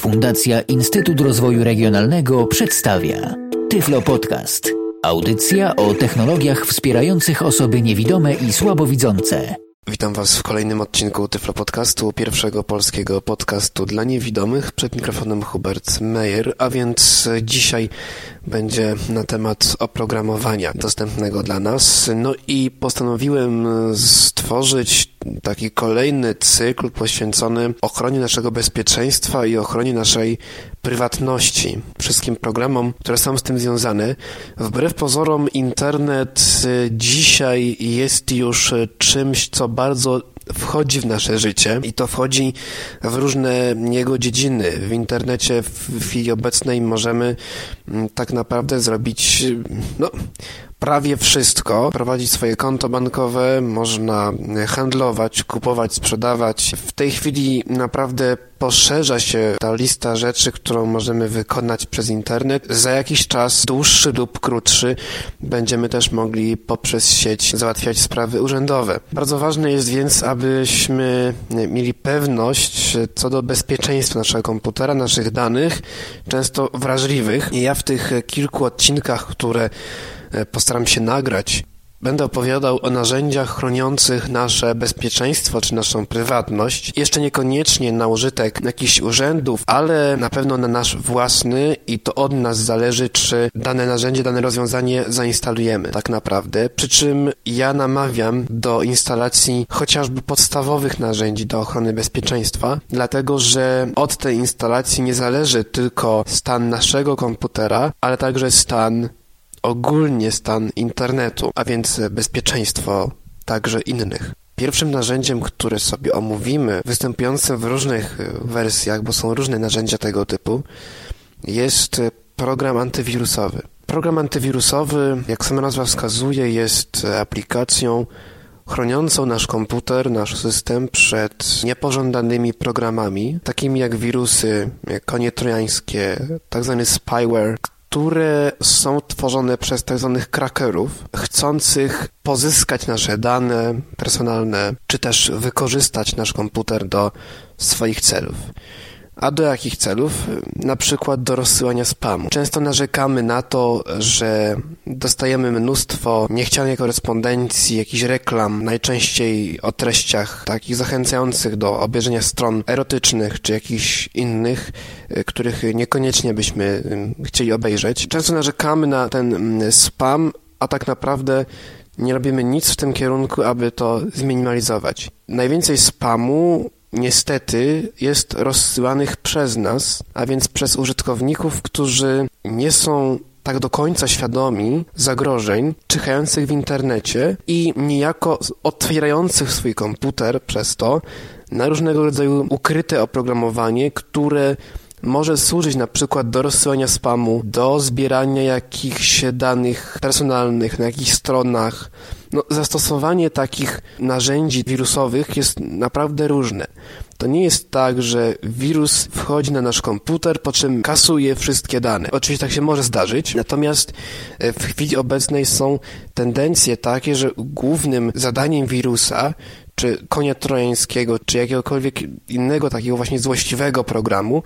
Fundacja Instytut Rozwoju Regionalnego przedstawia Tyflo Podcast. Audycja o technologiach wspierających osoby niewidome i słabowidzące. Witam Was w kolejnym odcinku Tyflo Podcastu, pierwszego polskiego podcastu dla niewidomych. Przed mikrofonem Hubert Meyer, a więc dzisiaj będzie na temat oprogramowania dostępnego dla nas. No i postanowiłem stworzyć taki kolejny cykl poświęcony ochronie naszego bezpieczeństwa i ochronie naszej prywatności. Wszystkim programom, które są z tym związane. Wbrew pozorom internet dzisiaj jest już czymś, co bardzo wchodzi w nasze życie i to wchodzi w różne jego dziedziny. W internecie w chwili obecnej możemy mm, tak naprawdę zrobić no, prawie wszystko. Prowadzić swoje konto bankowe, można handlować, kupować, sprzedawać. W tej chwili naprawdę poszerza się ta lista rzeczy, którą możemy wykonać przez internet. Za jakiś czas, dłuższy lub krótszy, będziemy też mogli poprzez sieć załatwiać sprawy urzędowe. Bardzo ważne jest więc, abyśmy mieli pewność co do bezpieczeństwa naszego komputera, naszych danych, często wrażliwych. I ja w tych kilku odcinkach, które E, postaram się nagrać. Będę opowiadał o narzędziach chroniących nasze bezpieczeństwo czy naszą prywatność. Jeszcze niekoniecznie na użytek jakichś urzędów, ale na pewno na nasz własny i to od nas zależy, czy dane narzędzie, dane rozwiązanie zainstalujemy tak naprawdę. Przy czym ja namawiam do instalacji chociażby podstawowych narzędzi do ochrony bezpieczeństwa, dlatego że od tej instalacji nie zależy tylko stan naszego komputera, ale także stan ogólnie stan internetu, a więc bezpieczeństwo także innych. Pierwszym narzędziem, które sobie omówimy, występującym w różnych wersjach, bo są różne narzędzia tego typu, jest program antywirusowy. Program antywirusowy, jak sama nazwa wskazuje, jest aplikacją chroniącą nasz komputer, nasz system przed niepożądanymi programami, takimi jak wirusy, jak konie trojańskie, tak zwany spyware, które są tworzone przez tak zwanych crackerów, chcących pozyskać nasze dane personalne, czy też wykorzystać nasz komputer do swoich celów. A do jakich celów? Na przykład do rozsyłania spamu. Często narzekamy na to, że dostajemy mnóstwo niechcianej korespondencji, jakichś reklam, najczęściej o treściach takich zachęcających do obejrzenia stron erotycznych czy jakichś innych, y, których niekoniecznie byśmy y, chcieli obejrzeć. Często narzekamy na ten mm, spam, a tak naprawdę nie robimy nic w tym kierunku, aby to zminimalizować. Najwięcej spamu niestety jest rozsyłanych przez nas, a więc przez użytkowników, którzy nie są tak do końca świadomi zagrożeń czyhających w internecie i niejako otwierających swój komputer przez to na różnego rodzaju ukryte oprogramowanie, które może służyć na przykład do rozsyłania spamu, do zbierania jakichś danych personalnych na jakichś stronach. No, zastosowanie takich narzędzi wirusowych jest naprawdę różne. To nie jest tak, że wirus wchodzi na nasz komputer, po czym kasuje wszystkie dane. Oczywiście tak się może zdarzyć, natomiast e, w chwili obecnej są tendencje takie, że głównym zadaniem wirusa czy konia trojańskiego, czy jakiegokolwiek innego takiego właśnie złośliwego programu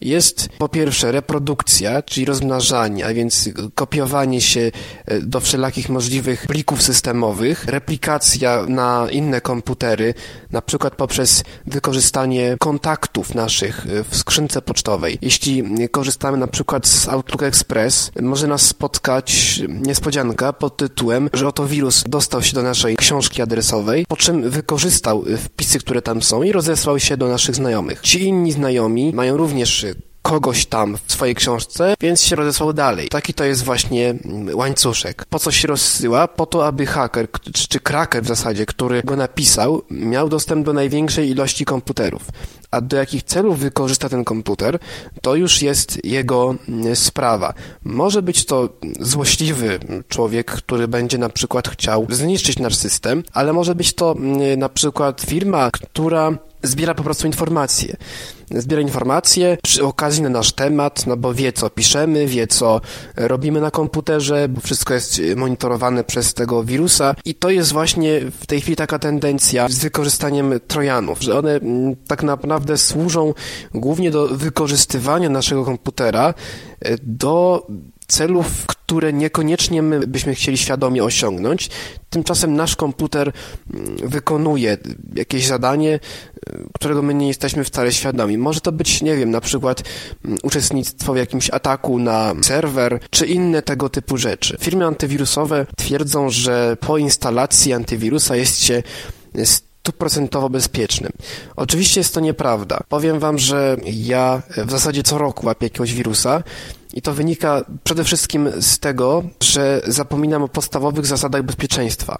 jest po pierwsze reprodukcja, czyli rozmnażanie, a więc kopiowanie się e, do wszelakich możliwych plików systemowych, replikacja na inne komputery, na przykład poprzez wykorzystanie kontaktów naszych e, w skrzynce pocztowej. Jeśli korzystamy na przykład z Outlook Express, może nas spotkać niespodzianka pod tytułem, że oto wirus dostał się do naszej książki adresowej, po czym wykorzystał wpisy, które tam są i rozesłał się do naszych znajomych. Ci inni znajomi mają również kogoś tam w swojej książce, więc się rozesłał dalej. Taki to jest właśnie mm, łańcuszek. Po co się rozsyła? Po to, aby haker, czy kraker w zasadzie, który go napisał, miał dostęp do największej ilości komputerów. A do jakich celów wykorzysta ten komputer, to już jest jego mm, sprawa. Może być to złośliwy człowiek, który będzie na przykład chciał zniszczyć nasz system, ale może być to mm, na przykład firma, która zbiera po prostu informacje. Zbiera informacje przy okazji na nasz temat, no bo wie co piszemy, wie co robimy na komputerze, bo wszystko jest monitorowane przez tego wirusa. I to jest właśnie w tej chwili taka tendencja z wykorzystaniem trojanów, że one mm, tak naprawdę służą głównie do wykorzystywania naszego komputera e, do celów, które niekoniecznie my byśmy chcieli świadomie osiągnąć. Tymczasem nasz komputer mm, wykonuje jakieś zadanie, y, którego my nie jesteśmy wcale świadomi. Może to być, nie wiem, na przykład mm, uczestnictwo w jakimś ataku na serwer, czy inne tego typu rzeczy. Firmy antywirusowe twierdzą, że po instalacji antywirusa jest się stuprocentowo bezpiecznym. Oczywiście jest to nieprawda. Powiem wam, że ja w zasadzie co roku łapię jakiegoś wirusa i to wynika przede wszystkim z tego, że zapominam o podstawowych zasadach bezpieczeństwa.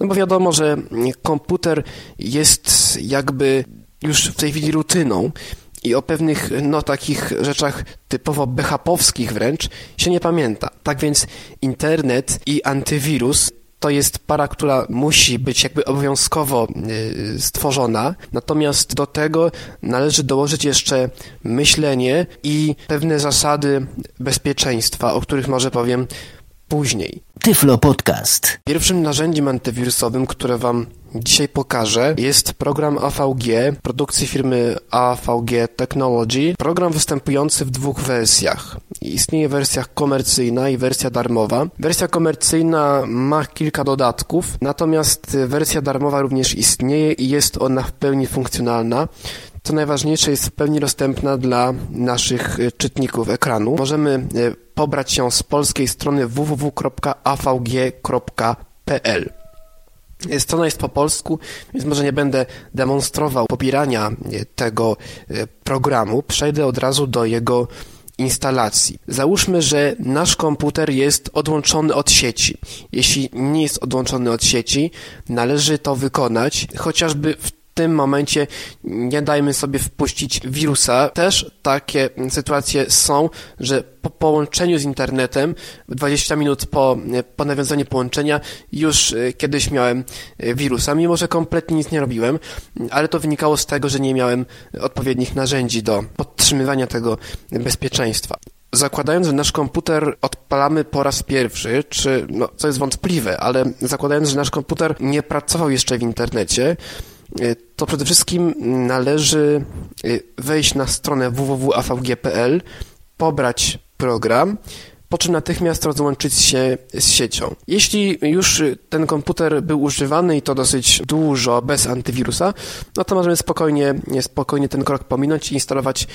No bo wiadomo, że komputer jest jakby już w tej chwili rutyną i o pewnych, no takich rzeczach typowo BHP-owskich wręcz się nie pamięta. Tak więc internet i antywirus to jest para, która musi być jakby obowiązkowo y, stworzona, natomiast do tego należy dołożyć jeszcze myślenie i pewne zasady bezpieczeństwa, o których może powiem później. Tyflo Podcast. Pierwszym narzędziem antywirusowym, które Wam dzisiaj pokażę, jest program AVG produkcji firmy AVG Technology. Program występujący w dwóch wersjach. Istnieje wersja komercyjna i wersja darmowa. Wersja komercyjna ma kilka dodatków, natomiast wersja darmowa również istnieje i jest ona w pełni funkcjonalna co najważniejsze, jest w pełni dostępna dla naszych czytników ekranu. Możemy e, pobrać ją z polskiej strony www.avg.pl. Strona jest po polsku, więc może nie będę demonstrował pobierania e, tego e, programu. Przejdę od razu do jego instalacji. Załóżmy, że nasz komputer jest odłączony od sieci. Jeśli nie jest odłączony od sieci, należy to wykonać chociażby w tym momencie nie dajmy sobie wpuścić wirusa. Też takie sytuacje są, że po połączeniu z internetem, 20 minut po, po nawiązaniu połączenia, już e, kiedyś miałem e, wirusa, mimo że kompletnie nic nie robiłem, ale to wynikało z tego, że nie miałem odpowiednich narzędzi do podtrzymywania tego bezpieczeństwa. Zakładając, że nasz komputer odpalamy po raz pierwszy, czy, no, co jest wątpliwe, ale zakładając, że nasz komputer nie pracował jeszcze w internecie, to przede wszystkim należy e, wejść na stronę www.avg.pl, pobrać program, po czym natychmiast rozłączyć się z siecią. Jeśli już ten komputer był używany i to dosyć dużo bez antywirusa, no to możemy spokojnie, spokojnie ten krok pominąć i instalować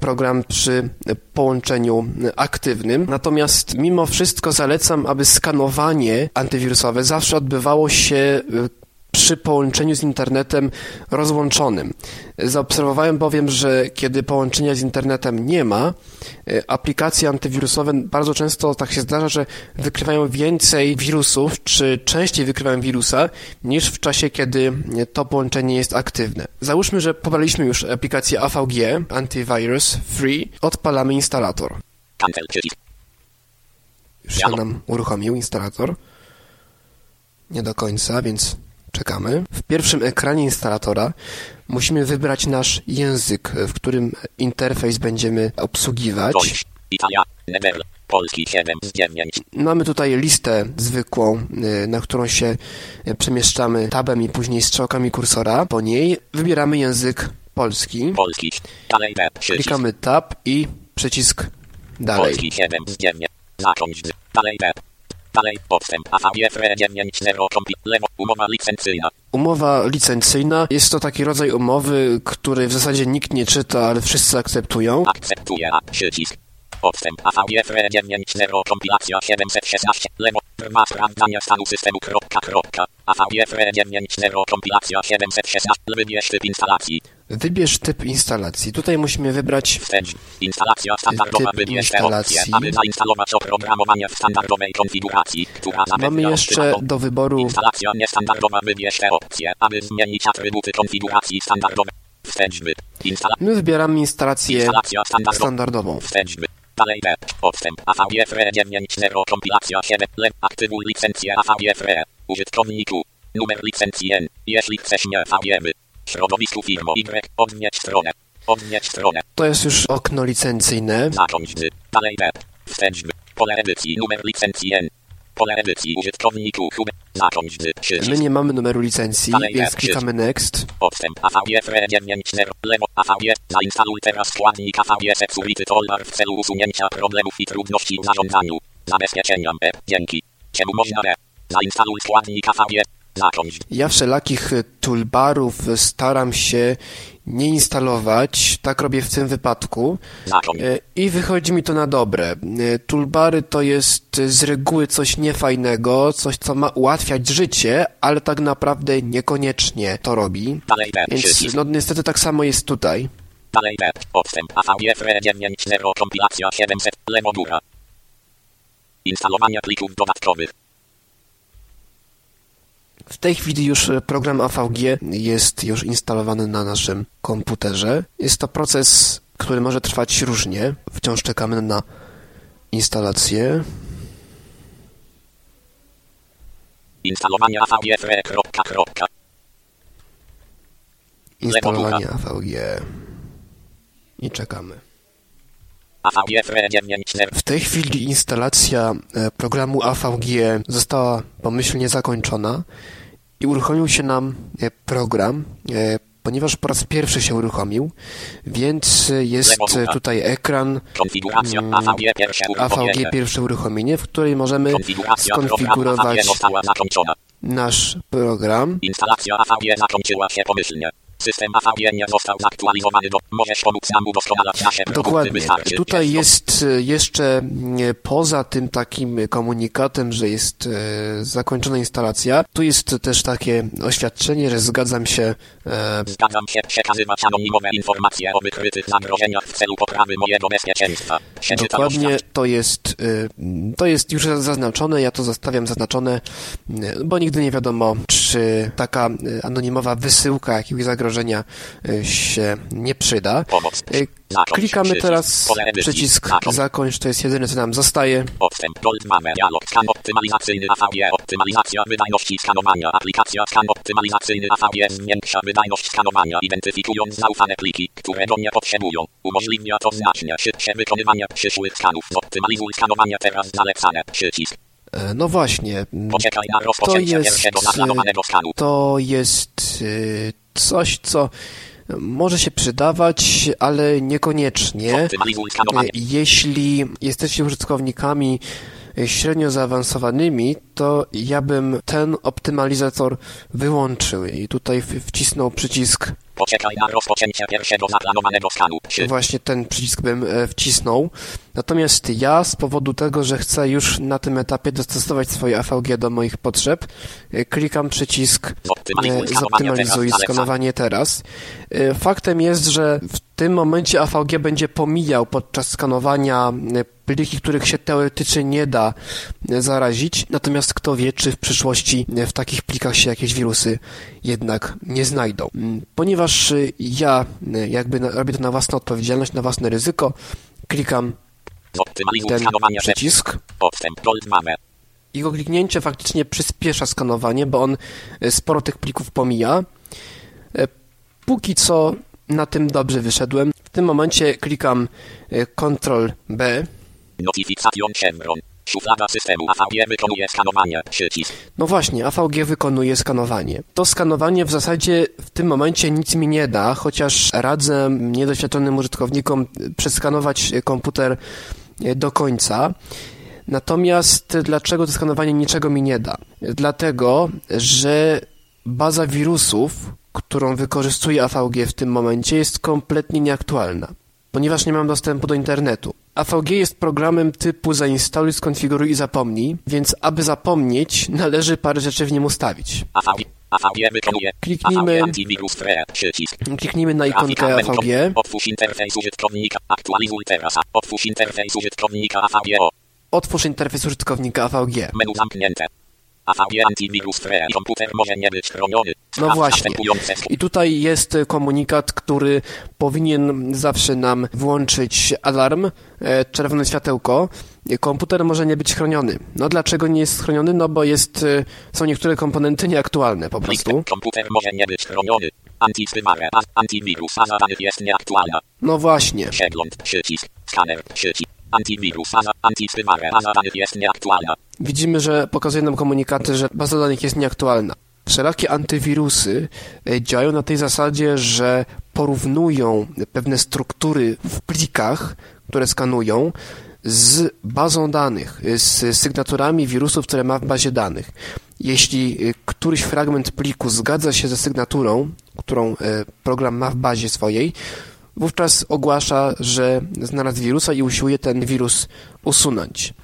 program przy połączeniu aktywnym. Natomiast mimo wszystko zalecam, aby skanowanie antywirusowe zawsze odbywało się przy połączeniu z internetem rozłączonym. Zaobserwowałem bowiem, że kiedy połączenia z internetem nie ma, e, aplikacje antywirusowe bardzo często tak się zdarza, że wykrywają więcej wirusów, czy częściej wykrywają wirusa, niż w czasie, kiedy to połączenie jest aktywne. Załóżmy, że pobraliśmy już aplikację AVG, Antivirus Free, odpalamy instalator. Już się nam uruchomił instalator. Nie do końca, więc Czekamy. W pierwszym ekranie instalatora musimy wybrać nasz język, w którym interfejs będziemy obsługiwać. Deutsch, Italia, Never, Polski 7 z 9. Mamy tutaj listę zwykłą, y, na którą się przemieszczamy tabem i później strzałkami kursora. Po niej wybieramy język polski. Polski. Dalej. Klikamy tab i przycisk dalej. Polski 7 z 9. Zacząć. Dalej. Dalej, podstęp AVFR 9.0 lewo, umowa licencyjna. Umowa licencyjna jest to taki rodzaj umowy, który w zasadzie nikt nie czyta, ale wszyscy akceptują. Akceptuje, przycisk. Podstęp AVFR 9.0 kompilacja 716 lewo, trwa sprawdzania stanu systemu kropka kropka. AVFR 9.0 kompilacja 716 wybierz typ instalacji. Wybierz typ instalacji. Tutaj musimy wybrać Instalacja standardowa. typ instalacji. Aby zainstalować oprogramowanie w standardowej konfiguracji, która Mamy jeszcze do wyboru Instalacja niestandardowa. Wybierz te opcje, aby zmienić atrybuty konfiguracji standardowej. Wstecz My wybieramy instalację Instalacja standardową. Wstecz Dalej web. Podstęp AVFR 9.0 kompilacja 7. Lep. Aktywuj licencję AVFR. Użytkowniku. Numer licencji N. Jeśli chcesz nie VGM. Środowisku firmo Y. Odwiedź stronę. Odnieść stronę. To jest już okno licencyjne. Zacząć z. Dalej web. Wstęp. Pole edycji. Numer licencji N. Pole edycji użytkowniku hub. Zacząć z. My nie mamy numeru licencji, Dalej więc klikamy next. Podstęp AVG FRE 9.0 lewo AVG zainstaluj teraz składnik AVG Security Toolbar w celu usunięcia problemów i trudności w zarządzaniu. Zabezpieczenia web. Dzięki. Czemu można re. Zainstaluj składnik AVG. Zacząć. Ja wszelakich toolbarów staram się nie instalować, tak robię w tym wypadku Zacząć. y, i wychodzi mi to na dobre. Y, Toolbary to jest z reguły coś niefajnego, coś co ma ułatwiać życie, ale tak naprawdę niekoniecznie to robi. Więc no niestety tak samo jest tutaj. Dalej AVG FRE 9.0 kompilacja 700 lewo góra. Instalowanie plików dodatkowych. W tej chwili już e, program AVG jest już instalowany na naszym komputerze. Jest to proces, który może trwać różnie. Wciąż czekamy na instalację. Instalowanie AVG kropka kropka. Instalowanie AVG. I czekamy. AVG FRE 9.0 W tej chwili instalacja e, programu AVG została pomyślnie zakończona i uruchomił się nam e, program, e, ponieważ po raz pierwszy się uruchomił, więc e, jest e, tutaj ekran Mm, AVG pierwsze uruchomienie. w której możemy skonfigurować nasz program. Instalacja AVG zakończyła się pomyślnie. System AVG nie został zaktualizowany do... Możesz pomóc nam udoskonalać nasze. Dokładnie. Tutaj jest e, jeszcze e, poza tym takim komunikatem, że jest e, zakończona instalacja, tu jest też takie oświadczenie, że zgadzam się e, Zgadzam się przekazywać anonimowe informacje o wykrytych zagrożeniach w celu poprawy mojego bezpieczeństwa. Dokładnie to jest, to jest już zaznaczone, ja to zostawiam zaznaczone, bo nigdy nie wiadomo, czy taka y, anonimowa wysyłka jakiegoś zagrożenia y, się nie przyda. Pomoc. Zakończ Klikamy teraz przycisk Zakończ. to jest jedyne co nam zostaje. Podstęp Gold mamy dialog skan optymalizacyjny AVG optymalizacja wydajności skanowania aplikacja skan optymalizacyjny AVG zwiększa wydajność skanowania identyfikując zaufane pliki, które go nie potrzebują. Umożliwia to znacznie szybsze wykonywanie przyszłych skanów. Optymalizuj skanowanie teraz zalecane. Przycisk. E, No właśnie, to jest, skanu. to jest y, coś, co może się przydawać, ale niekoniecznie. E, Jeśli jesteście użytkownikami e, średnio zaawansowanymi, to ja bym ten optymalizator wyłączył i tutaj wcisnął przycisk, Poczekaj na rozpoczęcie pierwszego zaplanowanego skanu. Przy... właśnie ten przycisk bym e, wcisnął. Natomiast ja z powodu tego, że chcę już na tym etapie dostosować swoje AVG do moich potrzeb, e, klikam przycisk Zoptymalizuj e, zoptymalizuj skanowanie teraz. Faktem jest, że w tym momencie AVG będzie pomijał podczas skanowania e, pliki, których się teoretycznie nie da e, zarazić. Natomiast kto wie, czy w przyszłości e, w takich plikach się jakieś wirusy jednak nie znajdą. Mm, Ponieważ ja jakby robię to na własną odpowiedzialność, na własne ryzyko, klikam ten przycisk. Jego kliknięcie faktycznie przyspiesza skanowanie, bo on sporo tych plików pomija. Póki co na tym dobrze wyszedłem. W tym momencie klikam e, Ctrl B. Notifikacjon Chevron. Szuflada systemu AVG wykonuje skanowanie. Przycisk. No właśnie, AVG wykonuje skanowanie. To skanowanie w zasadzie w tym momencie nic mi nie da, chociaż radzę niedoświadczonym użytkownikom e, przeskanować e, komputer do końca. Natomiast dlaczego to skanowanie niczego mi nie da? Dlatego, że baza wirusów, którą wykorzystuje AVG w tym momencie, jest kompletnie nieaktualna, ponieważ nie mam dostępu do internetu. AVG jest programem typu zainstaluj, skonfiguruj i zapomnij, więc aby zapomnieć, należy parę rzeczy w nim ustawić. AVG. AVG wykonuje. Kliknijmy- Antivirus Free. Przycisk. Kliknijmy na ikonkę. AVG, Otwórz interfejs użytkownika. Aktualizuj teraz. Otwórz interfejs użytkownika AVG. Otwórz interfejs użytkownika AVG. Menu zamknięte. Antivirus Free. Komputer może nie być chroniony. No właśnie. I tutaj jest komunikat, który powinien zawsze nam włączyć alarm, e, czerwone światełko. komputer może nie być chroniony. No dlaczego nie jest chroniony? No bo jest, y, są niektóre komponenty nieaktualne po prostu. Komputer może nie być chroniony. Antywirus, antywirus, baza danych jest nieaktualna. No właśnie. Przegląd, przycisk, skaner, przycisk. Antywirus, baza, antywirus, baza danych jest nieaktualna. Widzimy, że pokazuje nam komunikaty, że baza danych jest nieaktualna. Wszelakie antywirusy e, działają na tej zasadzie, że porównują pewne struktury w plikach, które skanują, z bazą danych, z sygnaturami wirusów, które ma w bazie danych. Jeśli e, któryś fragment pliku zgadza się ze sygnaturą, którą e, program ma w bazie swojej, wówczas ogłasza, że znalazł wirusa i usiłuje ten wirus usunąć.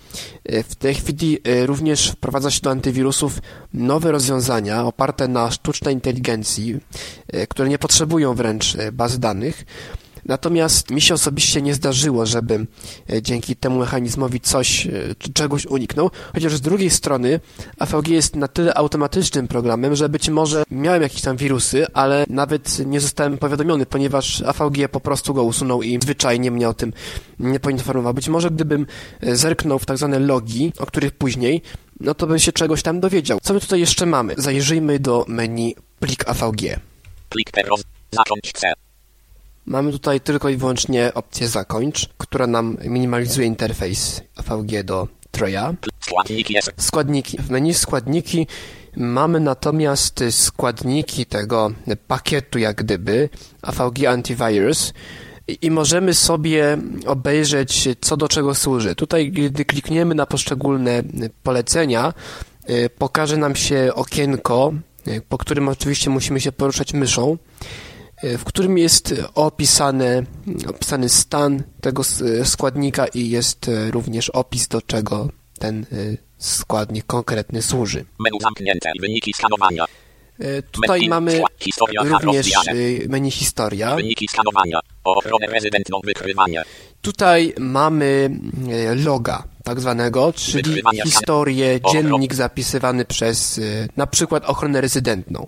E, w tej chwili e, również wprowadza się do antywirusów nowe rozwiązania oparte na sztucznej inteligencji, e, które nie potrzebują wręcz baz danych, Natomiast mi się osobiście nie zdarzyło, żeby e, dzięki temu mechanizmowi coś, e, czegoś uniknął, chociaż z drugiej strony AVG jest na tyle automatycznym programem, że być może miałem jakieś tam wirusy, ale nawet nie zostałem powiadomiony, ponieważ AVG po prostu go usunął i zwyczajnie mnie o tym nie poinformował. Być może gdybym e, zerknął w tak zwane logi, o których później, no to bym się czegoś tam dowiedział. Co my tutaj jeszcze mamy? Zajrzyjmy do menu plik AVG. Plik teraz, zacząć chcę. Mamy tutaj tylko i wyłącznie opcję zakończ, która nam minimalizuje interfejs AVG do Troja. Składniki. Składniki. W menu składniki mamy natomiast składniki tego pakietu jak gdyby AVG Antivirus i możemy sobie obejrzeć co do czego służy. Tutaj gdy klikniemy na poszczególne polecenia y, pokaże nam się okienko, y, po którym oczywiście musimy się poruszać myszą w którym jest opisany, opisany stan tego składnika i jest e, również opis, do czego ten e, składnik konkretny służy. Menu zamknięte wyniki skanowania. E, tutaj Menu, mamy historia również menu historia. Wyniki skanowania. Ochronę rezydentną wykrywanie. Tutaj mamy loga tak zwanego, czyli historię, dziennik zapisywany przez na przykład ochronę rezydentną.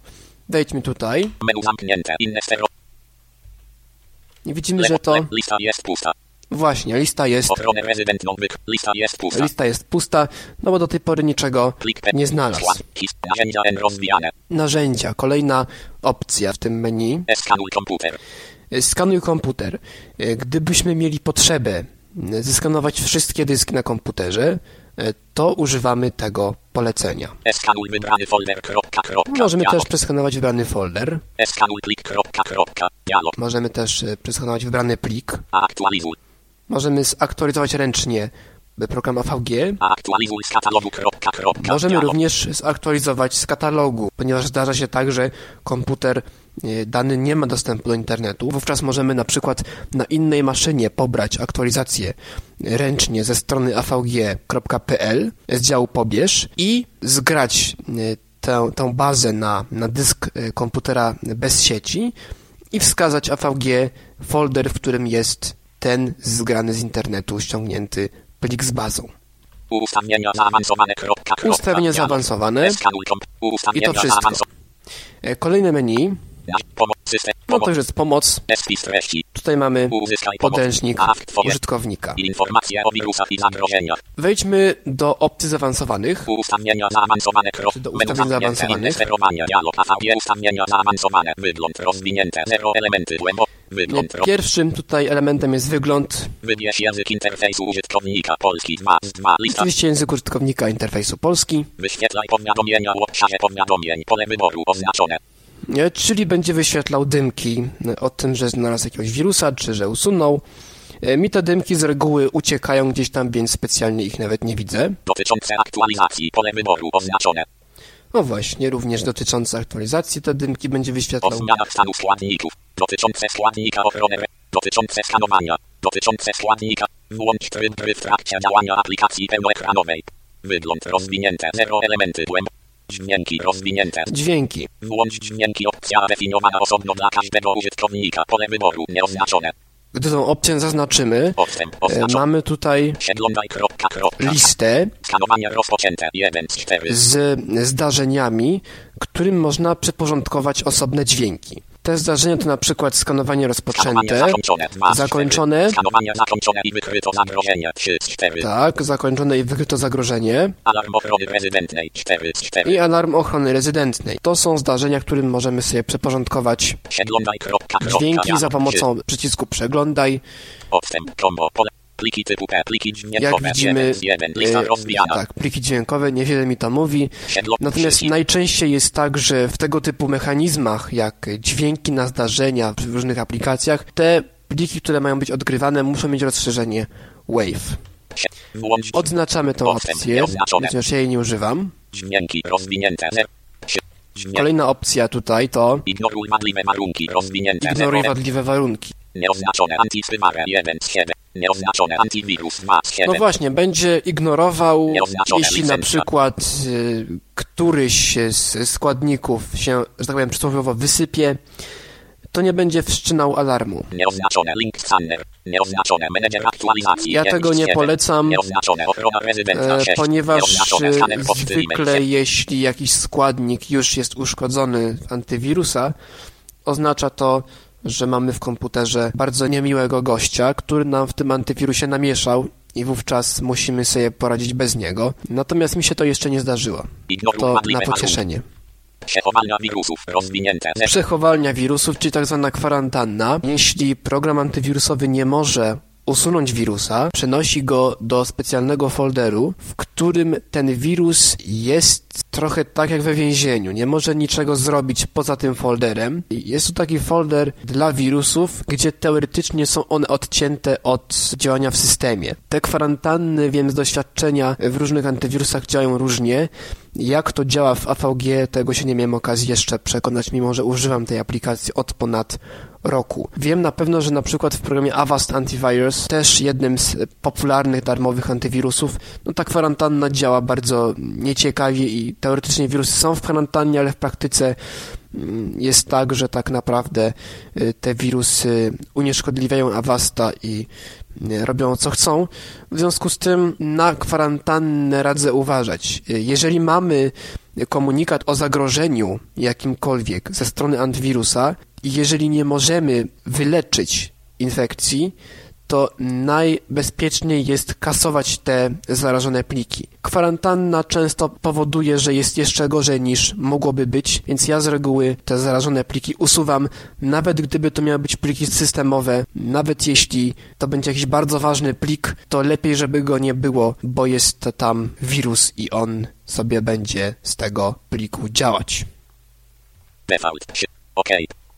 Wejdźmy tutaj Menu zamknięte. Inne stero. i widzimy, że to Lista jest pusta. właśnie lista jest. Lista jest pusta. Lista jest pusta, no bo do tej pory niczego nie znalazł. Narzędzia kolejna opcja w tym menu. Eskanuj komputer. Skanuj komputer. Gdybyśmy mieli potrzebę zeskanować wszystkie dyski na komputerze, to używamy tego polecenia. Wybrany folder. Kropka, kropka. Możemy dialog. też przeskanować wybrany folder, plik. Kropka, możemy też e, przeskanować wybrany plik, Aktualizuj. możemy zaktualizować ręcznie program AVG, Aktualizuj z katalogu. Kropka, kropka. Możemy dialog. również zaktualizować z katalogu, ponieważ zdarza się tak, że komputer e, dany nie ma dostępu do internetu. Wówczas możemy na przykład na innej maszynie pobrać aktualizację ręcznie ze strony avg.pl z działu pobierz i zgrać e, tę, tę bazę na, na dysk e, komputera bez sieci i wskazać AVG folder, w którym jest ten zgrany z internetu ściągnięty plik z bazą. Ustawienia zaawansowane. Kropka, kropka. Ustawienia zaawansowane. I to wszystko. E, Kolejne menu. No to już jest pomoc. Tutaj mamy podręcznik użytkownika. Wejdźmy do opcji zaawansowanych. Ustawienia zaawansowane. Do ustawień zaawansowanych. Ustawienia zaawansowane. Wygląd rozwinięte. Zero elementy. Wygląd. Ro... Pierwszym tutaj elementem jest wygląd, Wybierz język interfejsu użytkownika. Polski 2 z 2. Lista. oczywiście język użytkownika interfejsu polski, Wyświetlaj powiadomienia w obszarze powiadomień. Pole wyboru oznaczone. E, czyli będzie wyświetlał dymki e, o tym, że znalazł jakiegoś wirusa, czy że usunął. E, Mi te dymki z reguły uciekają gdzieś tam, więc specjalnie ich nawet nie widzę. Dotyczące aktualizacji. Pole wyboru oznaczone. No właśnie, również dotyczące aktualizacji te dymki będzie O wyświetlał. zmianach stanu składników. Dotyczące składnika ochrony. Dotyczące skanowania. Dotyczące składnika. Włącz tryb gry w trakcie działania aplikacji pełnoekranowej. Wygląd rozwinięte. Zero elementy. Głęb. Dźwięki rozwinięte. Dźwięki. Włącz dźwięki opcja definiowana osobno dla każdego użytkownika. Pole wyboru nieoznaczone. Gdy tą opcję zaznaczymy, Odstęp e, mamy tutaj kropka kropka. listę Skanowanie rozpoczęte. 1 z 4. z zdarzeniami, którym można przyporządkować osobne dźwięki. Te zdarzenia to na przykład skanowanie rozpoczęte, zakończone. 2 z 4. zakończone, Skanowanie zakończone i wykryto zagrożenie. 3 z 4. tak, zakończone i wykryto zagrożenie Alarm ochrony rezydentnej. 4 z 4. i alarm ochrony rezydentnej. To są zdarzenia, którym możemy sobie przeporządkować dźwięki za pomocą przycisku przeglądaj. Odstęp, combo, pole, pliki typu P, pliki Jak dźwiękowe, widzimy, z jeden, lista e, rozwijana. tak, pliki dźwiękowe, niewiele mi to mówi. Natomiast najczęściej jest tak, że w tego typu mechanizmach, jak dźwięki na zdarzenia w różnych aplikacjach, te pliki, które mają być odgrywane, muszą mieć rozszerzenie WAVE. Odznaczamy tę Odstęp opcję, chociaż ja jej nie używam. dźwięki rozwinięte. Kolejna opcja tutaj to ignoruj wadliwe warunki rozwinięte. ignoruj wadliwe warunki. Nieoznaczone antywirus 1 z 7. Nieoznaczone antywirus 2 z 7. No właśnie, będzie ignorował, jeśli na przykład y, któryś z składników się, że tak powiem, przysłowiowo wysypie, to nie będzie wszczynał alarmu. Nieoznaczone link scanner. Nieoznaczone menedżer aktualizacji. Ja 1 tego nie 7. polecam, e, 6. ponieważ poczty zwykle jeśli jakiś składnik już jest uszkodzony w antywirusa, oznacza to, że mamy w komputerze bardzo niemiłego gościa, który nam w tym antywirusie namieszał i wówczas musimy sobie poradzić bez niego. Natomiast mi się to jeszcze nie zdarzyło. To na pocieszenie. Przechowania wirusów rozwinięte. Przechowalnia wirusów, czyli tak zwana kwarantanna. Jeśli program antywirusowy nie może usunąć wirusa, przenosi go do specjalnego folderu, w którym ten wirus jest trochę tak jak we więzieniu. Nie może niczego zrobić poza tym folderem. Jest to taki folder dla wirusów, gdzie teoretycznie są one odcięte od działania w systemie. Te kwarantanny, wiem z doświadczenia, w różnych antywirusach działają różnie. Jak to działa w AVG, tego się nie miałem okazji jeszcze przekonać, mimo że używam tej aplikacji od ponad roku. Wiem na pewno, że na przykład w programie Avast Antivirus, też jednym z popularnych darmowych antywirusów, no ta kwarantanna działa bardzo nieciekawie i teoretycznie wirusy są w kwarantannie, ale w praktyce mm, jest tak, że tak naprawdę y, te wirusy unieszkodliwiają Avasta i y, robią co chcą. W związku z tym na kwarantannę radzę uważać. Y, Jeżeli mamy komunikat o zagrożeniu jakimkolwiek ze strony antywirusa i jeżeli nie możemy wyleczyć infekcji, to najbezpieczniej jest kasować te zarażone pliki. Kwarantanna często powoduje, że jest jeszcze gorzej niż mogłoby być, więc ja z reguły te zarażone pliki usuwam, nawet gdyby to miały być pliki systemowe, nawet jeśli to będzie jakiś bardzo ważny plik, to lepiej, żeby go nie było, bo jest tam wirus i on sobie będzie z tego pliku działać. Default. Sie- OK.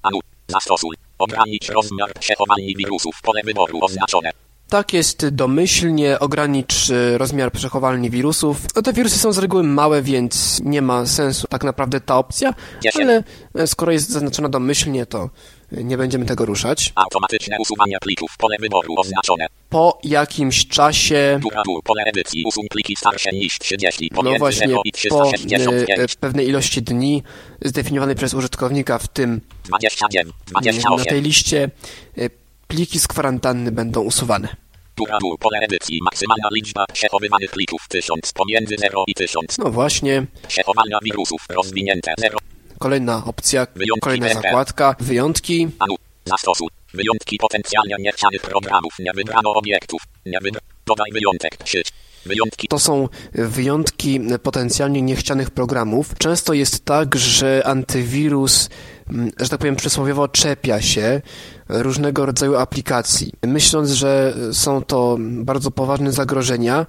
Anu. Zastosuj. Ogranicz rozmiar przechowalni wirusów. Pole wyboru oznaczone. Tak jest domyślnie, ogranicz y, rozmiar przechowalni wirusów. No, te wirusy są z reguły małe, więc nie ma sensu tak naprawdę ta opcja, ale e, skoro jest zaznaczona domyślnie, to nie będziemy tego ruszać. Automatyczne usuwanie plików. Pole wyboru oznaczone. Po jakimś czasie, Dura. Pole edycji. Usuń pliki starsze niż 30. no właśnie 0 i po y, 365. pewnej ilości dni zdefiniowanej przez użytkownika, w tym 29. y, na 28. tej liście, y, pliki z kwarantanny będą usuwane. Dura tu. Pole edycji. Maksymalna liczba przechowywanych plików 1000. Pomiędzy 0 i 1000. No właśnie, Przechowania wirusów. Rozwinięte 0. kolejna opcja, Wyjątki kolejna zakładka, wyjątki. Anu. Zastosuj. Wyjątki potencjalnie niechcianych programów. Nie wybrano obiektów. Nie wybrano. Dodaj wyjątek. Sieć. Wyjątki. To są wyjątki potencjalnie niechcianych programów. Często jest tak, że antywirus, mm, że tak powiem przysłowiowo, czepia się różnego rodzaju aplikacji, myśląc, że są to bardzo poważne zagrożenia,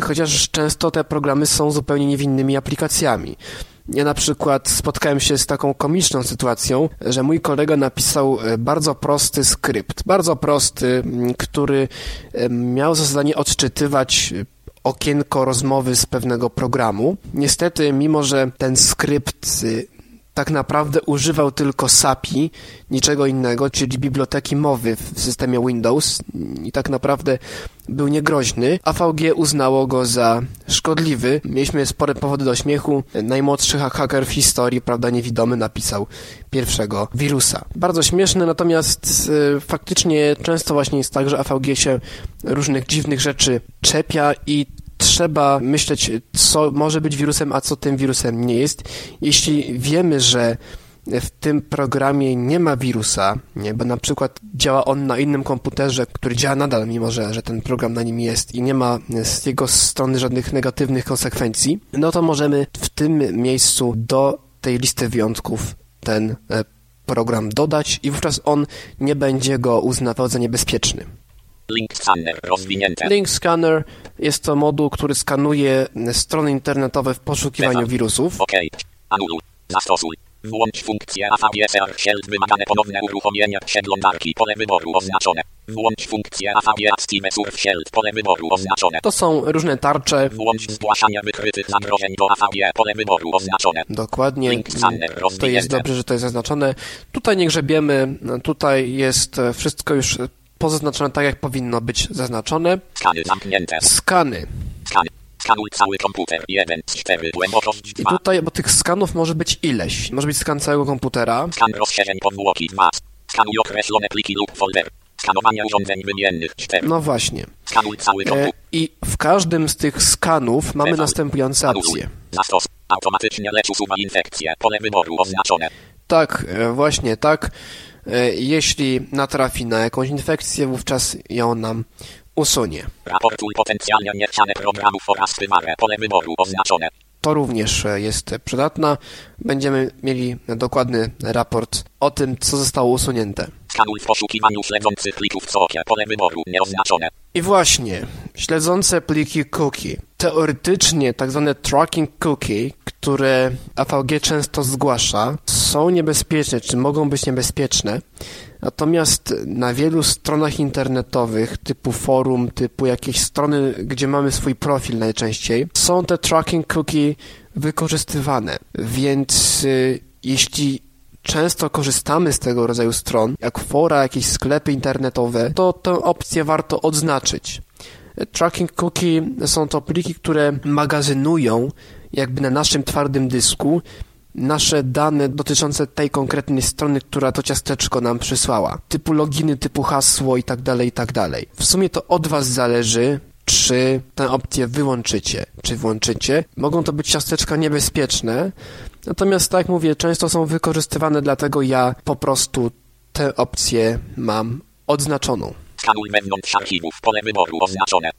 chociaż często te programy są zupełnie niewinnymi aplikacjami. Ja na przykład spotkałem się z taką komiczną sytuacją, że mój kolega napisał e, bardzo prosty skrypt, bardzo prosty, m, który e, miał za zadanie odczytywać e, okienko rozmowy z pewnego programu. Niestety, mimo że ten skrypt e, tak naprawdę używał tylko SAPI, niczego innego, czyli biblioteki mowy w systemie Windows i tak naprawdę był niegroźny. AVG uznało go za szkodliwy. Mieliśmy spore powody do śmiechu. Najmłodszy ha- haker w historii, prawda, niewidomy, napisał pierwszego wirusa. Bardzo śmieszne, natomiast y, faktycznie często właśnie jest tak, że AVG się różnych dziwnych rzeczy czepia i trzeba myśleć, co może być wirusem, a co tym wirusem nie jest. Jeśli wiemy, że w tym programie nie ma wirusa, nie, bo na przykład działa on na innym komputerze, który działa nadal, mimo że, że ten program na nim jest i nie ma z jego strony żadnych negatywnych konsekwencji, no to możemy w tym miejscu do tej listy wyjątków ten e, program dodać i wówczas on nie będzie go uznawał za niebezpieczny. Link scanner rozwinięte. Link Scanner jest to moduł, który skanuje strony internetowe w poszukiwaniu wirusów. OK. Anuluj. Zastosuj. Włącz funkcję AVSR Shield wymagane ponowne uruchomienie przeglądarki pole wyboru oznaczone. Włącz funkcję Steam Surf Shield pole wyboru oznaczone. To są różne tarcze. Włącz zgłaszanie wykrytych zagrożeń do AVE pole wyboru oznaczone. Dokładnie. Link scanner To jest dobrze, że to jest zaznaczone. Tutaj nie grzebiemy. Tutaj jest e, wszystko już pozaznaczone tak, jak powinno być zaznaczone. Skany zamknięte. Skany. Skany. Skanuj cały komputer. 1 z 4 głębokość I 2. tutaj, bo tych skanów może być ileś. Może być skan całego komputera. Skan rozszerzeń powłoki 2. Skanuj określone pliki lub folder. Skanowanie urządzeń wymiennych 4. No właśnie. Skanuj cały E, komputer. I w każdym z tych skanów mamy następujące opcje. Zastos. Automatycznie lecz usuwa infekcję. Pole wyboru oznaczone. Tak, e, właśnie tak. E, Jeśli natrafi na jakąś infekcję, wówczas ją nam usunie. Raportuj potencjalnie niechciane programów oraz prywarę. Pole wyboru oznaczone. To również e, jest przydatna. Będziemy mieli dokładny raport o tym, co zostało usunięte. Skanuj w poszukiwaniu śledzących plików COKie. Pole wyboru nieoznaczone. I właśnie, śledzące pliki cookie. Teoretycznie tak zwane tracking cookie, które AVG często zgłasza, są niebezpieczne, czy mogą być niebezpieczne. Natomiast na wielu stronach internetowych, typu forum, typu jakieś strony, gdzie mamy swój profil najczęściej, są te tracking cookie wykorzystywane. Więc y, jeśli często korzystamy z tego rodzaju stron, jak fora, jakieś sklepy internetowe, to tę opcję warto odznaczyć. Tracking cookie są to pliki, które magazynują jakby na naszym twardym dysku nasze dane dotyczące tej konkretnej strony, która to ciasteczko nam przysłała. Typu loginy, typu hasło i tak dalej, i tak dalej. W sumie to od Was zależy, czy tę opcję wyłączycie, czy włączycie. Mogą to być ciasteczka niebezpieczne, natomiast tak jak mówię, często są wykorzystywane, dlatego ja po prostu tę opcję mam odznaczoną. Skanuj wewnątrz archiwów. Pole wyboru oznaczone.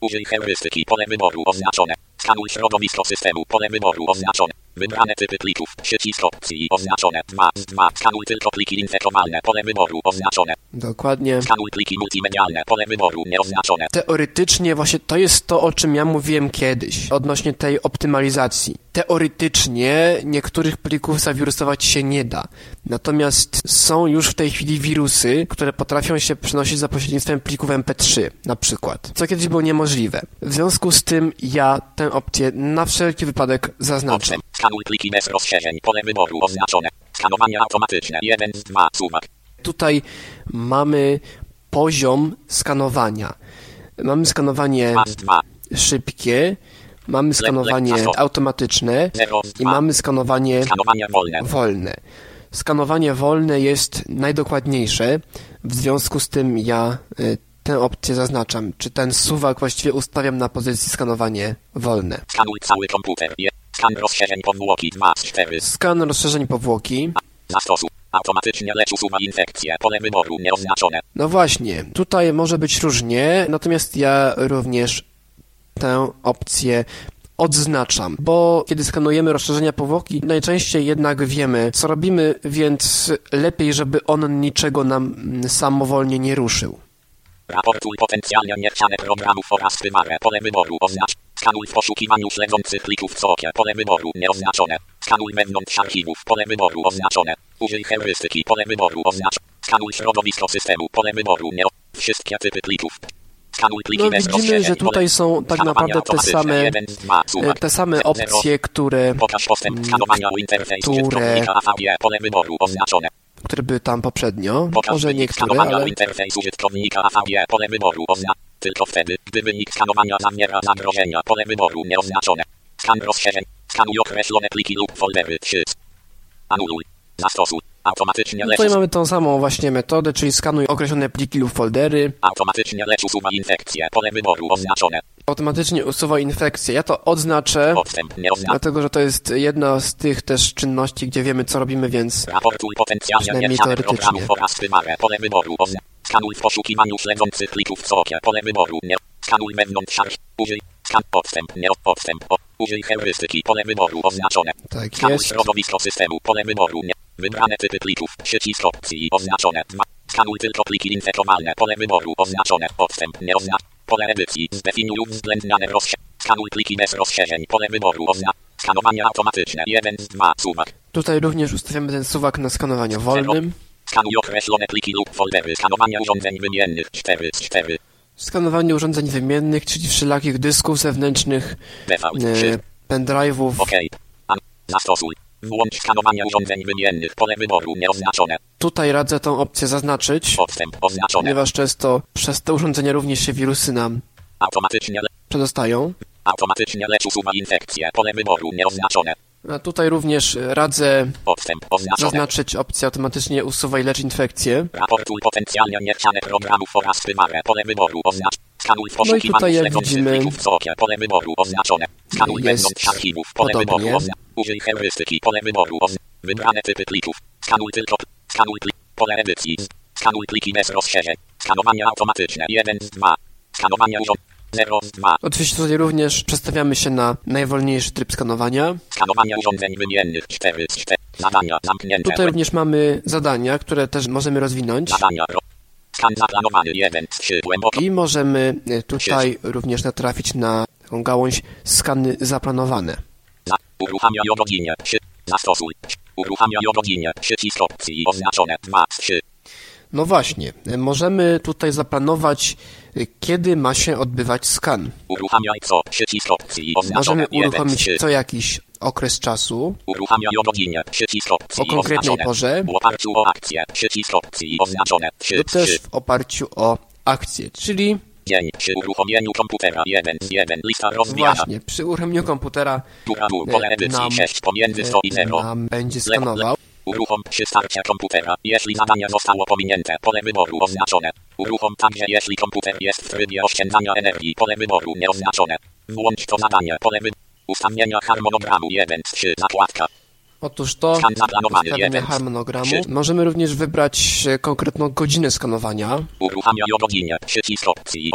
Użyj heurystyki. Pole wyboru oznaczone. Skanuj środowisko systemu. Pole wyboru oznaczone. Wybrane typy plików. Przycisk opcji oznaczone. 2 z 2. Skanuj tylko pliki infekowalne. Pole wyboru oznaczone. Dokładnie. Skanuj pliki multimedialne. Pole wyboru nieoznaczone. Teoretycznie właśnie to jest to, o czym ja mówiłem kiedyś, odnośnie tej optymalizacji. Teoretycznie niektórych plików zawirusować się nie da. Natomiast są już w tej chwili wirusy, które potrafią się przenosić za pośrednictwem plików MP3 na przykład, co kiedyś było niemożliwe. W związku z tym ja tę opcję na wszelki wypadek zaznaczę. Skanuj pliki bez rozszerzeń. Pole wyboru oznaczone. Skanowanie automatyczne. 1 z 2. Suwak. Tutaj mamy poziom skanowania. Mamy skanowanie 2 z 2. szybkie, mamy skanowanie automatyczne 0 z i 2. mamy skanowanie wolne. Skanowanie wolne jest najdokładniejsze, w związku z tym ja y, tę opcję zaznaczam. Czy ten suwak właściwie ustawiam na pozycji skanowanie wolne. Skanuj cały komputer. Je- Skan rozszerzeń powłoki 2 z 4. Skan rozszerzeń powłoki. Zastosuj. Automatycznie lecz usuwa infekcję. Pole wyboru nieoznaczone. No właśnie, tutaj może być różnie, natomiast ja również tę opcję odznaczam, bo kiedy skanujemy rozszerzenia powłoki, najczęściej jednak wiemy, co robimy, więc lepiej, żeby on niczego nam samowolnie nie ruszył. Raportuj potencjalnie niechciane programów oraz prywarę. Pole wyboru oznacz. Skanuj w poszukiwaniu śledzących plików COKie. Pole wyboru nieoznaczone. Skanuj wewnątrz archiwów. Pole wyboru oznaczone. Użyj heurystyki. Pole wyboru oznacz. Skanuj środowisko systemu. Pole wyboru nie. Wszystkie typy plików. No widzimy, że tutaj są tak naprawdę te same, e, te same opcje, które, które- które były tam poprzednio, Pokaż może niektóre, skanowania ale interfejs użytkownika AVG. Pole wyboru oznacz. Tylko wtedy, gdy wynik skanowania zawiera zagrożenia. Pole wyboru nieoznaczone. Skan rozszerzeń. Skanuj określone pliki lub foldery. 3. Anuluj. Zastosuj. Automatycznie lecz, tutaj mamy tą samą właśnie metodę, czyli skanuj określone pliki lub foldery, automatycznie lecz usuwa infekcję. Pole wyboru oznaczone. automatycznie usuwa infekcję. Ja to odznaczę, oznacza. dlatego że to jest jedna z tych też czynności, gdzie wiemy, co robimy, więc Raportuj potencjalnie teoretycznie. oraz wymagę. Pole wyboru. Ozna. Skanuj w poszukiwaniu śledzących plików w okie. Pole wyboru. Nie. Skanuj wewnątrz arch. Użyj. Skan. Odstęp. Nie. Odstęp. O. Użyj heurystyki. Pole wyboru. Oznaczone. tak Skanuj jest. środowisko systemu. Pole wyboru. Nie. Wybrane typy plików. Przycisk opcji. Oznaczone. 2. Skanuj tylko pliki infekowalne. Pole wyboru. Oznaczone. Odstęp. Nie oznacz. Pole edycji. Zdefiniuj uwzględniane rozszerzenie. Skanuj pliki bez rozszerzeń. Pole wyboru. Oznacz. Skanowanie automatyczne. 1 z 2. Suwak. Tutaj również ustawiamy ten suwak na skanowanie wolnym. Skanuj określone pliki lub foldery. Skanowanie urządzeń wymiennych 4 z 4. Skanowanie urządzeń wymiennych, czyli wszelakich dysków zewnętrznych, e, 3. pendrive'ów. OK. Zastosuj. Włącz skanowanie urządzeń wymiennych. Pole wyboru nieoznaczone. Tutaj radzę tą opcję zaznaczyć, Odstęp oznaczone. ponieważ często przez te urządzenia również się wirusy nam Automatycznie, le- przedostają. automatycznie lecz usuwa infekcję. Pole wyboru nieoznaczone. A tutaj również radzę Odstęp oznaczone. zaznaczyć opcję automatycznie usuwaj lecz infekcję. Raportuj potencjalnie niechciane programów oraz wymagę. Pole wyboru oznacz. Skanuj w No i tutaj, jak widzimy, plików w okie. Pole wyboru oznaczone. Skanuj jest podobnie. Użyj heurystyki. Pole wyboru oznacz. Wybrane typy plików. Skanuj tylko. Skanuj plik. Pole edycji. Skanuj pliki bez rozszerzeń. Skanowanie automatyczne. 1 z 2. Skanowanie urząd. 0 z 2. Oczywiście tutaj również przestawiamy się na najwolniejszy tryb skanowania. Skanowanie urządzeń wymiennych 4 z 4. Zadania zamknięte. Tutaj również mamy zadania, które też możemy rozwinąć. Zadania. Ro- Skan zaplanowany 1 z 3. Głęboko. I możemy e, tutaj również natrafić na taką gałąź skany zaplanowane. Za, uruchamiaj o godzinie. 3. Zastosuj. Uruchamiaj o godzinie. Przycisk opcji oznaczone 2 z 3. No właśnie, e, możemy tutaj zaplanować, e, kiedy ma się odbywać skan. Możemy 1 z uruchomić 3. co jakiś okres czasu, o godzinie. O konkretnej porze. W oparciu o akcję. Przycisk opcji oznaczone 3 lub też 3. w oparciu o akcję, czyli Dzień przy uruchomieniu komputera 1 z 1. Lista rozwijana. właśnie przy uruchomieniu komputera Góra dół. e, Pole edycji nam, 6 pomiędzy 100 i 0. e, nam będzie skanował. Uruchom przy starcie komputera, jeśli zadanie zostało pominięte, pole wyboru oznaczone. Uruchom także jeśli komputer jest w trybie oszczędzania energii, pole wyboru nieoznaczone. Włącz to zadanie, pole wyboru. Ustawienia harmonogramu 1 z 3, zakładka. Otóż to ustawienie harmonogramu. Możemy również wybrać e, konkretną godzinę skanowania. Uruchamiaj o godzinie, przycisk opcji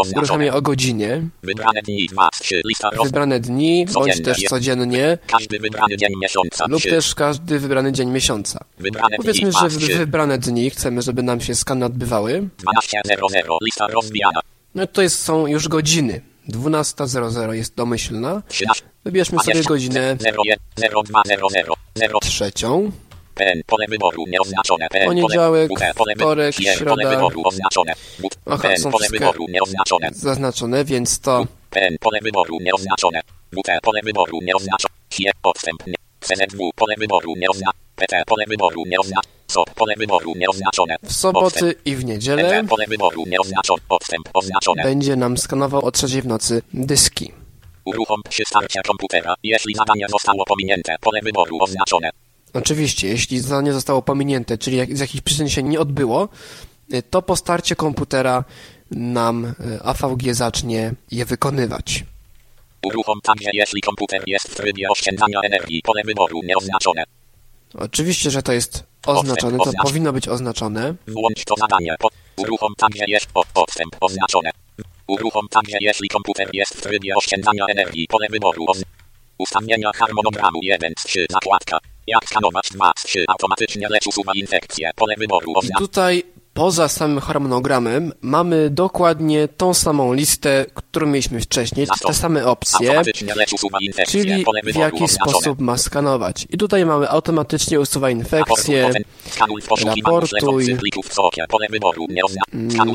o godzinie, Wybrane dni 2 z 3, lista wybrane dni, bądź też codziennie, Każdy wybrany dzień miesiąca lub 3. też każdy wybrany dzień miesiąca. Wybrane Powiedzmy, 2 że z w 3. wybrane dni chcemy, żeby nam się skany odbywały. 12.00, lista rozwijana. No to jest, są już godziny. 12.00 jest domyślna. 13. Wybierzmy sobie godzinę 0200 trzecią. Pole wyboru nieoznaczone. Poniedziałek, wtorek, środa. Aha, są pole wszystkie- zaznaczone, więc to pole wyboru nieoznaczone. Pole wyboru nieoznaczone. HIE, odstęp, nie. CZW, pole wyboru nieoznaczone. PT, pole wyboru nieoznaczone. SOP, pole wyboru nieoznaczone. w soboty i w niedzielę pole wyboru nieoznaczone. Odstęp, oznaczone. będzie nam skanował o trzeciej w nocy dyski. Uruchom przy starcie komputera. Jeśli zadanie zostało pominięte, pole wyboru oznaczone. Oczywiście, jeśli zadanie zostało pominięte, czyli jak, z jakichś przyczyn się nie odbyło, y, to po starcie komputera nam y, AVG zacznie je wykonywać. Uruchom także jeśli komputer jest w trybie oszczędzania energii, pole wyboru nieoznaczone. Oczywiście, że to jest oznaczone, to powinno być oznaczone. Włącz to zadanie. Po, uruchom także jest oznaczone. Uruchom także jeśli komputer jest w trybie oszczędzania energii. Pole wyboru oz... Ustawienia harmonogramu 1 z 3 zakładka. Jak skanować 2 z 3 automatycznie lecz usuwa infekcję. Pole wyboru oznacz. tutaj poza samym harmonogramem mamy dokładnie tą samą listę, którą mieliśmy wcześniej, te same opcje, czyli w jaki sposób ma skanować. I tutaj mamy automatycznie usuwa infekcje Raportuj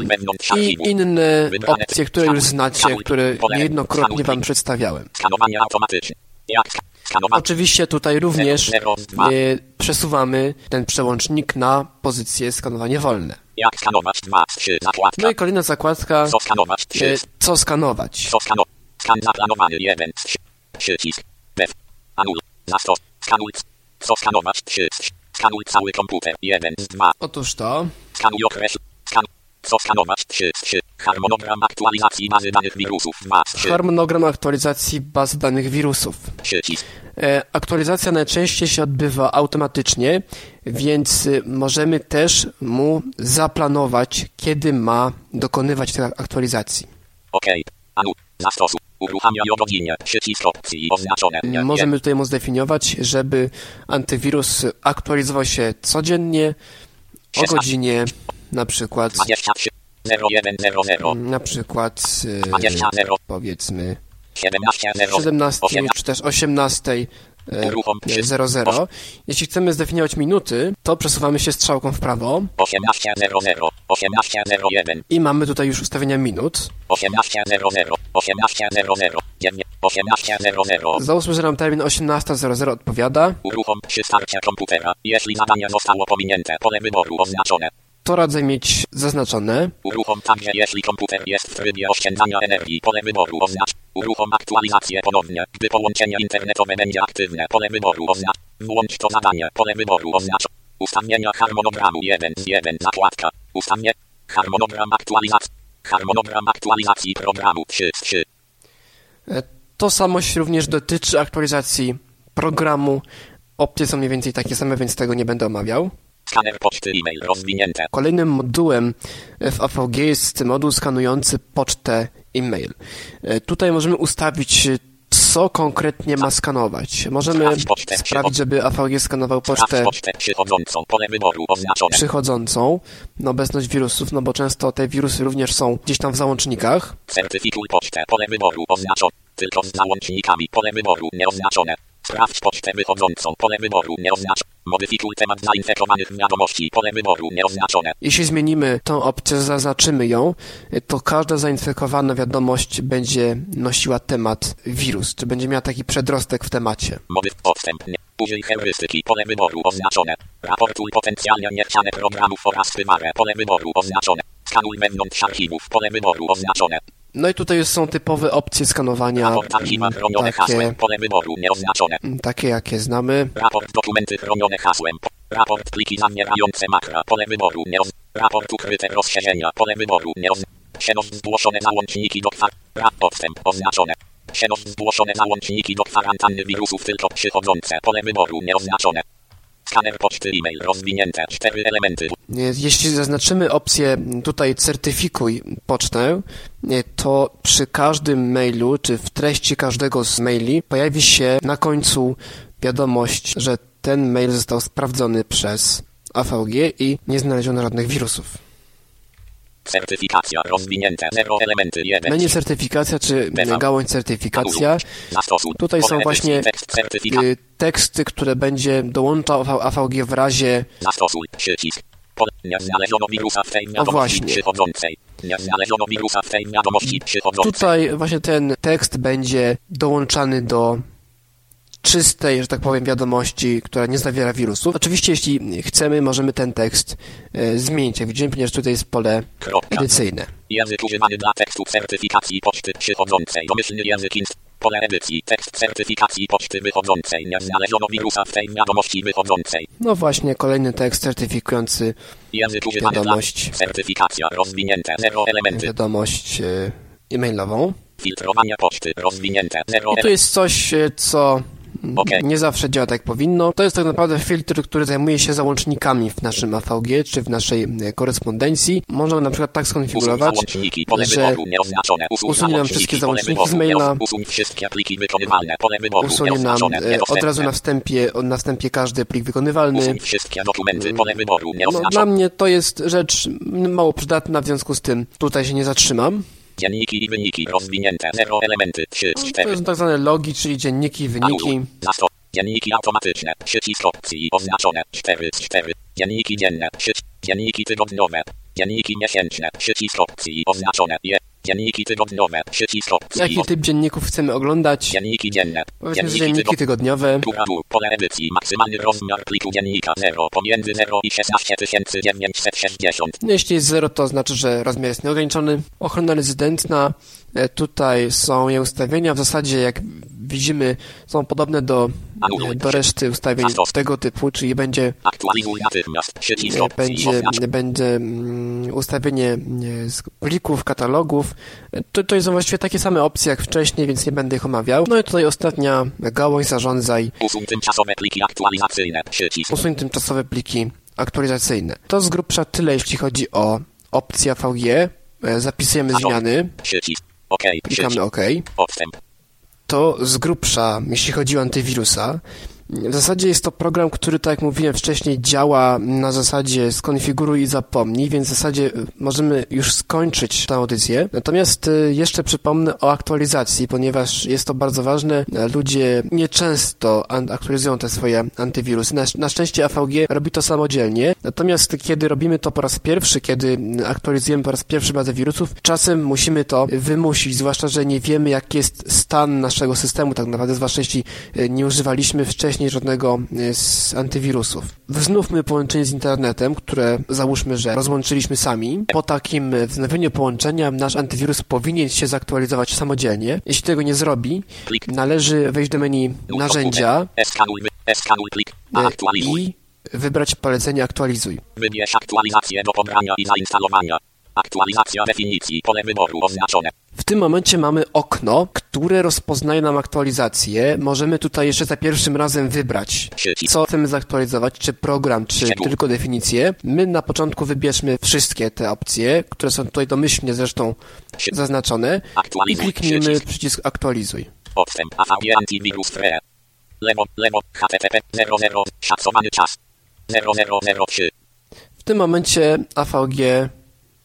wewnątrz i inne opcje, które już znacie, które niejednokrotnie Wam przedstawiałem. Oczywiście tutaj również e, przesuwamy ten przełącznik na pozycję skanowanie wolne. Jak skanować 2 z 3 zakładka. No i kolejna zakładka, Co skanować 3 e, co skanować. Co skano... Skan zaplanowany 1 z 3. Przycisk. Def. Anul. Zastos. Skanuj. Co skanować 3 z 3. Skanuj cały komputer 1 z 2. Otóż to, Skanuj okres. Skanować? 3 z 3. Harmonogram aktualizacji bazy danych wirusów. 2 z 3. Harmonogram aktualizacji baz danych wirusów. Przycisk. E, Aktualizacja najczęściej się odbywa automatycznie, więc y, możemy też mu zaplanować, kiedy ma dokonywać tej aktualizacji. OK. Anu. Zastosuj. Uruchamiaj o godzinie. Przycisk opcji oznaczone. Nie, nie. Możemy tutaj mu zdefiniować, żeby antywirus aktualizował się codziennie o 16. godzinie na przykład 23. 0100. na przykład y, 20. powiedzmy 17. 17 18. czy też 18 e, Uruchom się. 00. Jeśli chcemy zdefiniować minuty, to przesuwamy się strzałką w prawo 18.00, 18.01, i mamy tutaj już ustawienia minut. 18.00, 18.00, 18.00. Załóżmy, że nam termin 18.00 odpowiada. Uruchom przy starcie komputera. Jeśli zadanie zostało pominięte, pole wyboru oznaczone. To radzę mieć zaznaczone. Uruchom także jeśli komputer jest w trybie oszczędzania energii, pole wyboru oznacz. Uruchom aktualizację ponownie, gdy połączenie internetowe będzie aktywne, pole wyboru oznacz. Włącz to zadanie, pole wyboru oznacz. Ustawienia harmonogramu 1 z 1 zakładka. Ustawienie. Harmonogram aktualizacji. Harmonogram aktualizacji programu 3 z 3. E, To samo się również dotyczy aktualizacji programu. Opcje są mniej więcej takie same, więc tego nie będę omawiał. Skaner poczty e-mail rozwinięte. Kolejnym modułem w AVG jest moduł skanujący pocztę e-mail. E, Tutaj możemy ustawić, co konkretnie ma skanować. Możemy sprawić, żeby AVG skanował pocztę przychodzącą. Przychodzącą na obecność wirusów, no bo często te wirusy również są gdzieś tam w załącznikach. Certyfikuj pocztę. Pole wyboru oznaczone. Tylko z załącznikami. Pole wyboru nieoznaczone. Sprawdź pocztę wychodzącą. Pole wyboru nieoznaczone. Modyfikuj temat zainfekowanych wiadomości. Pole wyboru nieoznaczone. Jeśli zmienimy tą opcję, zaznaczymy ją, to każda zainfekowana wiadomość będzie nosiła temat wirus, czy będzie miała taki przedrostek w temacie. Modyf odstępnie. Użyj heurystyki. Pole wyboru oznaczone. Raportuj potencjalnie niechciane programów oraz wyware. Pole wyboru oznaczone. Skanuj wewnątrz archiwów. Pole wyboru oznaczone. No i tutaj już są typowe opcje skanowania, takie, Pole wyboru nieoznaczone. takie jakie znamy. Raport dokumenty chronione hasłem. Raport pliki zawierające makra. Pole wyboru nieoznaczone. Raport ukryte rozszerzenia. Pole wyboru nieoznaczone. Przenos zgłoszone załączniki do kwar... Podstęp oznaczone. Przenos zgłoszone załączniki do kwarantanny wirusów tylko przychodzące. Pole wyboru nieoznaczone. Skaner poczty e-mail rozwinięte. Cztery elementy. Jeśli zaznaczymy opcję tutaj certyfikuj pocztę, to przy każdym mailu, czy w treści każdego z maili pojawi się na końcu wiadomość, że ten mail został sprawdzony przez AVG i nie znaleziono żadnych wirusów. Certyfikacja rozwinięte. Zero elementy. Jeden. Menu certyfikacja, czy gałąź certyfikacja. Tutaj są właśnie teksty, które będzie dołączał AVG w razie Zastosuj przycisk. Nie znaleziono wirusa w tej wiadomości przychodzącej. Nie znaleziono wirusa w tej wiadomości przychodzącej. Tutaj właśnie ten tekst będzie dołączany do czystej, że tak powiem, wiadomości, która nie zawiera wirusów. Oczywiście, jeśli chcemy, możemy ten tekst e, zmienić. Jak widzimy, ponieważ tutaj jest pole Kropka. edycyjne. Język używany dla tekstu certyfikacji poczty przychodzącej. Domyślny język inst. Pole edycji. Tekst certyfikacji poczty wychodzącej. Nie znaleziono wirusa w tej wiadomości wychodzącej. No właśnie, kolejny tekst certyfikujący Język Wiadomość. certyfikacja rozwinięte. Zero elementy. wiadomość e, e-mailową. Filtrowanie poczty rozwinięte. Zero I to jest coś, e, co. nie zawsze działa tak jak powinno. To jest tak naprawdę filtr, który zajmuje się załącznikami w naszym AVG, czy w naszej e, korespondencji. Można na przykład tak skonfigurować, że usunie nam wszystkie załączniki z maila. usunie nam e, od razu na wstępie, na wstępie każdy plik wykonywalny. No, dla mnie to jest rzecz mało przydatna, w związku z tym tutaj się nie zatrzymam. Dzienniki i wyniki rozwinięte. Zero elementy. 3 z To 4. są tak zwane logi, czyli dzienniki, wyniki. Zasto. Dzienniki automatyczne. Przycisk opcji oznaczone. 4 z 4. Dzienniki dzienne. Przycisk. Dzienniki tygodniowe. Dzienniki miesięczne. Przycisk opcji oznaczone. Je. Dzienniki tygodniowe. Przycisk opcji. Jaki typ dzienników chcemy oglądać? Dzienniki dzienne. Powiedzmy, że dzienniki tygodniowe. Dół, pole edycji, maksymalny rozmiar pliku dziennika 0, pomiędzy 0 i 16960. No, Jeśli jest 0, to znaczy, że rozmiar jest nieograniczony. Ochrona rezydentna. e, Tutaj są jej ustawienia. W zasadzie, jak widzimy, są podobne do. Do reszty ustawień tego typu, czyli będzie E, będzie, będzie mm, ustawienie e, plików, katalogów. E, To, to są właściwie takie same opcje jak wcześniej, więc nie będę ich omawiał. No i tutaj ostatnia gałąź zarządzaj, Usuń tymczasowe pliki aktualizacyjne. Przycisk. usuń tymczasowe pliki aktualizacyjne. To z grubsza tyle, jeśli chodzi o opcję AVG. E, Zapisujemy zmiany, klikamy. OK. Odstęp. To z grubsza, jeśli chodzi o antywirusa. W zasadzie jest to program, który, tak jak mówiłem wcześniej, działa na zasadzie skonfiguruj i zapomnij, więc w zasadzie y, możemy już skończyć tę audycję. Natomiast y, jeszcze przypomnę o aktualizacji, ponieważ jest to bardzo ważne. Ludzie nieczęsto aktualizują te swoje antywirusy. Na, szczęście AVG robi to samodzielnie. Natomiast kiedy robimy to po raz pierwszy, kiedy aktualizujemy po raz pierwszy bazę wirusów, czasem musimy to wymusić, zwłaszcza, że nie wiemy, jaki jest stan naszego systemu tak naprawdę, zwłaszcza jeśli nie używaliśmy wcześniej żadnego e, z antywirusów. Wznówmy połączenie z internetem, które załóżmy, że rozłączyliśmy sami. Po takim e, wznowieniu połączenia nasz antywirus powinien się zaktualizować samodzielnie. Jeśli tego nie zrobi, należy wejść do menu narzędzia e, i wybrać polecenie aktualizuj. Wybierz aktualizację do pobrania i zainstalowania. Aktualizacja definicji. Pole wyboru oznaczone. W tym momencie mamy okno, które rozpoznaje nam aktualizację. Możemy tutaj jeszcze za pierwszym razem wybrać, co chcemy zaktualizować, czy program, czy tylko definicję. My na początku wybierzmy wszystkie te opcje, które są tutaj domyślnie zresztą zaznaczone i kliknijmy Przycisk. przycisk aktualizuj. Odstęp. AVG Antivirus Free. Lewo, lewo, HTTP 00, szacowany czas. 0003. W tym momencie AVG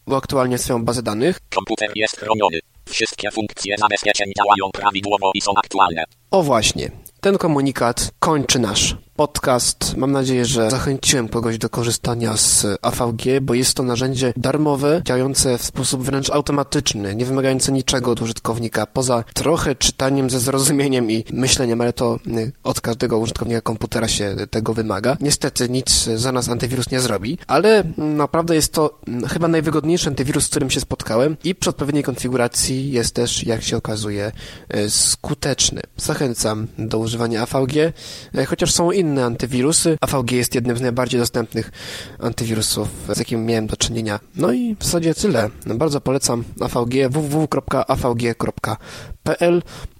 uaktualnia swoją bazę danych. Komputer jest chroniony. Wszystkie funkcje zabezpieczeń działają prawidłowo i są aktualne. O właśnie, ten komunikat kończy nasz podcast. Mam nadzieję, że zachęciłem kogoś do korzystania z AVG, bo jest to narzędzie darmowe, działające w sposób wręcz automatyczny, nie wymagające niczego od użytkownika, poza trochę czytaniem ze zrozumieniem i myśleniem, ale to y, od każdego użytkownika komputera się tego wymaga. Niestety nic za nas antywirus nie zrobi, ale mm, naprawdę jest to mm, chyba najwygodniejszy antywirus, z którym się spotkałem i przy odpowiedniej konfiguracji jest też, jak się okazuje, skuteczny. Zachęcam do używania AVG, chociaż są inne antywirusy. AVG jest jednym z najbardziej dostępnych antywirusów, z jakim miałem do czynienia. No i w zasadzie tyle. Bardzo polecam AVG www.avg.pl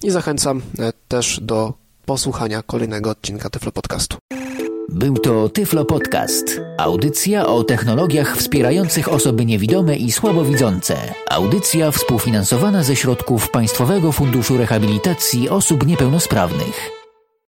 i zachęcam e, też do posłuchania kolejnego odcinka Tyflo Podcastu. Był to Tyflo Podcast. Audycja o technologiach wspierających osoby niewidome i słabowidzące. Audycja współfinansowana ze środków Państwowego Funduszu Rehabilitacji Osób Niepełnosprawnych.